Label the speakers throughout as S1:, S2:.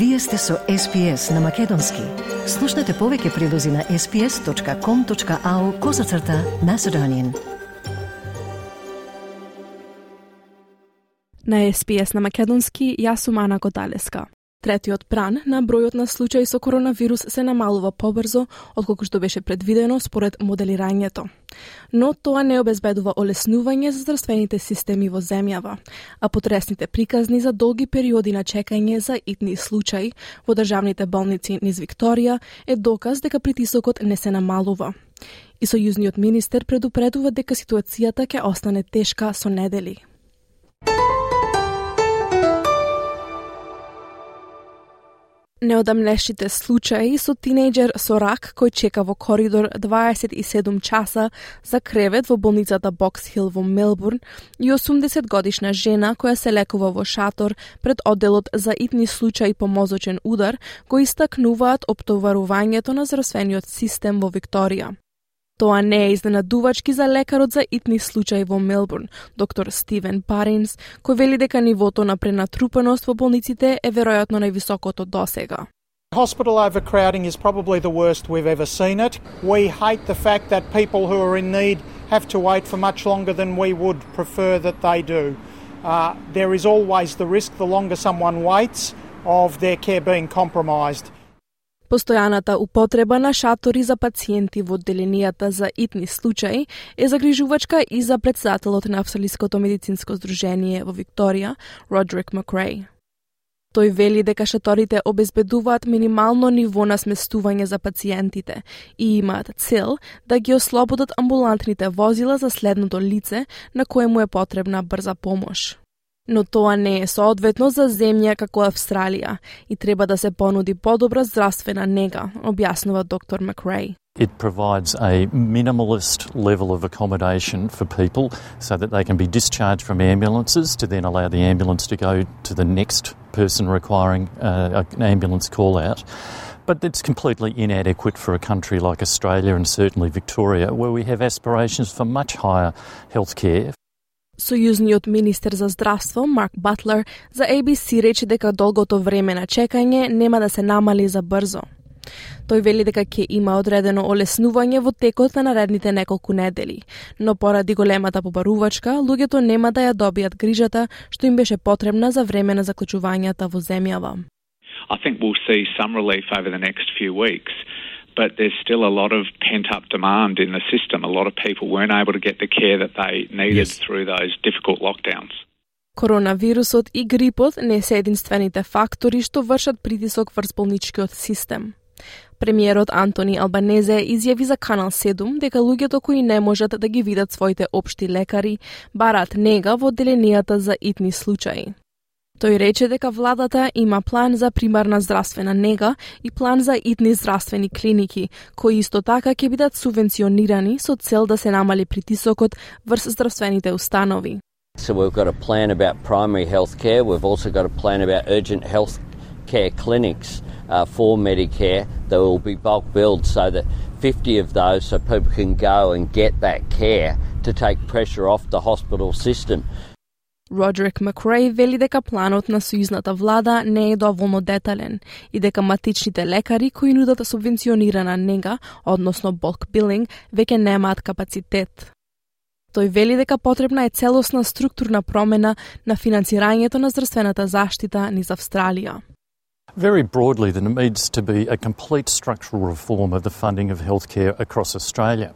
S1: Вие сте со SPS на Македонски. Слушнете повеќе прилози на sps.com.au козацрта на Седонин.
S2: На SPS на Македонски, јас сум Ана Коталеска. Третиот пран на бројот на случаи со коронавирус се намалува побрзо отколку што беше предвидено според моделирањето. Но тоа не обезбедува олеснување за здравствените системи во земјава, а потресните приказни за долги периоди на чекање за итни случаи во државните болници низ Викторија е доказ дека притисокот не се намалува. И сојузниот министер предупредува дека ситуацијата ќе остане тешка со недели. Неодамнешите случаи со тинејџер со рак кој чека во коридор 27 часа за кревет во болницата Бокс Хил во Мелбурн и 80 годишна жена која се лекува во шатор пред одделот за итни случаи по мозочен удар го истакнуваат оптоварувањето на здравствениот систем во Викторија. Тоа не е изненадувачки за лекарот за итни случаи во Мелбурн, доктор Стивен Паринс, кој вели дека нивото на пренатрупаност во болниците е веројатно највисокото досега.
S3: Hospital overcrowding is probably the worst we've ever seen it. We hate the fact that people who are in need have to wait for much longer than we would prefer that they do. Uh, there is always the risk, the longer someone waits, of their care being compromised.
S2: Постојаната употреба на шатори за пациенти во одделенијата за итни случаи е загрижувачка и за председателот на Австралиското медицинско здружение во Викторија, Родрик Макрей. Тој вели дека шаторите обезбедуваат минимално ниво на сместување за пациентите и имаат цел да ги ослободат амбулантните возила за следното лице на кое му е потребна брза помош но тоа не е соодветно за земја како Австралија и треба да се понуди подобра здравствена нега, објаснува доктор Макрей.
S4: It provides a minimalist level of accommodation for people so that they can be discharged from ambulances to then allow the ambulance to go to the next person requiring uh, an ambulance call out. But it's completely inadequate for a country like Australia and certainly Victoria, where we have aspirations for much higher healthcare
S2: Сојузниот министер за здравство Марк Батлер за ABC рече дека долгото време на чекање нема да се намали за брзо. Тој вели дека ќе има одредено олеснување во текот на наредните неколку недели, но поради големата побарувачка, луѓето нема да ја добијат грижата што им беше потребна за време на заклучувањата во земјава.
S5: I think we'll see some relief over the next few weeks but there's still a lot of pent up demand in the system. A lot of people weren't able to get the care that they needed yes. through those difficult lockdowns.
S2: Коронавирусот и грипот не се единствените фактори што вршат притисок врз болничкиот систем. Премиерот Антони Албанезе изјави за Канал 7 дека луѓето кои не можат да ги видат своите општи лекари барат нега во одделенијата за итни случаи. Тој рече дека владата има план за примарна здравствена нега и план за итни здравствени клиники, кои исто така ќе бидат субвенционирани со цел да се намали притисокот врз здравствените установи.
S6: So we've got a plan about primary health care. We've also got a plan about urgent health care clinics uh, for Medicare that will be bulk billed so that 50 of those so people can go and get that care to take pressure off the hospital system.
S2: Родрик Макрей вели дека планот на сојузната влада не е доволно детален и дека матичните лекари кои нудат субвенционирана нега, односно bulk billing, веќе немаат капацитет. Тој вели дека потребна е целосна структурна промена на финансирањето на здравствената заштита низ Австралија.
S4: Very broadly, there needs to be a complete structural reform of the funding of healthcare across Australia.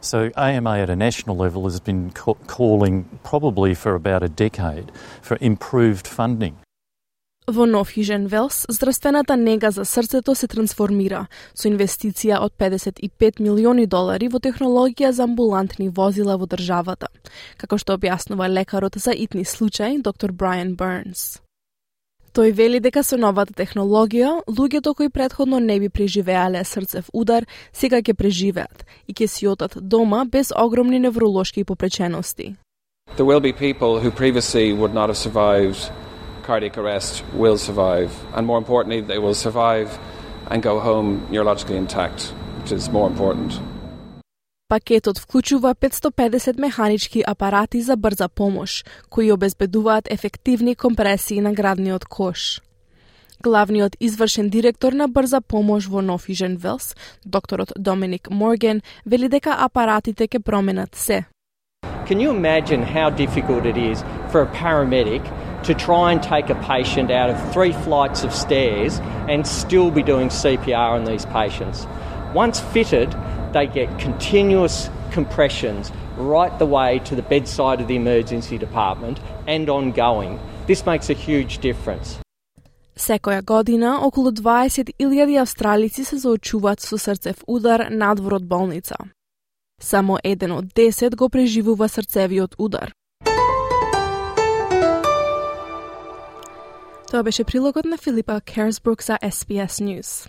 S4: So, AMA at a national level has been calling probably for about a decade for improved funding.
S2: Во Нов Южен Велс, здравствената нега за срцето се трансформира со инвестиција од 55 милиони долари во технологија за амбулантни возила во државата, како што објаснува лекарот за итни случаи, доктор Брайан Бернс. Тој вели дека со новата технологија, луѓето кои предходно не би преживеале срцев удар, сега ќе преживеат и ќе си отат дома без огромни невролошки попречености.
S7: There will be people who previously would not have survived cardiac arrest will survive, and more importantly, they will survive and go home neurologically intact, which is more important.
S2: Пакетот вклучува 550 механички апарати за брза помош, кои обезбедуваат ефективни компресии на градниот кош. Главниот извршен директор на брза помош во Нофижен Велс, докторот Доминик Морген, вели дека апаратите ќе променат се.
S8: Can you imagine how difficult it is for a paramedic to try and take a patient out of three flights of stairs and still be doing CPR on these patients? Once fitted, they get continuous compressions right the way to the bedside of the emergency department and ongoing. This makes a huge difference.
S2: Секоја година, околу 20.000 австралици се заочуваат со срцев удар надвор од болница. Само еден од 10 го преживува срцевиот удар. Тоа беше прилогот на Филипа Керсбрук за SBS News.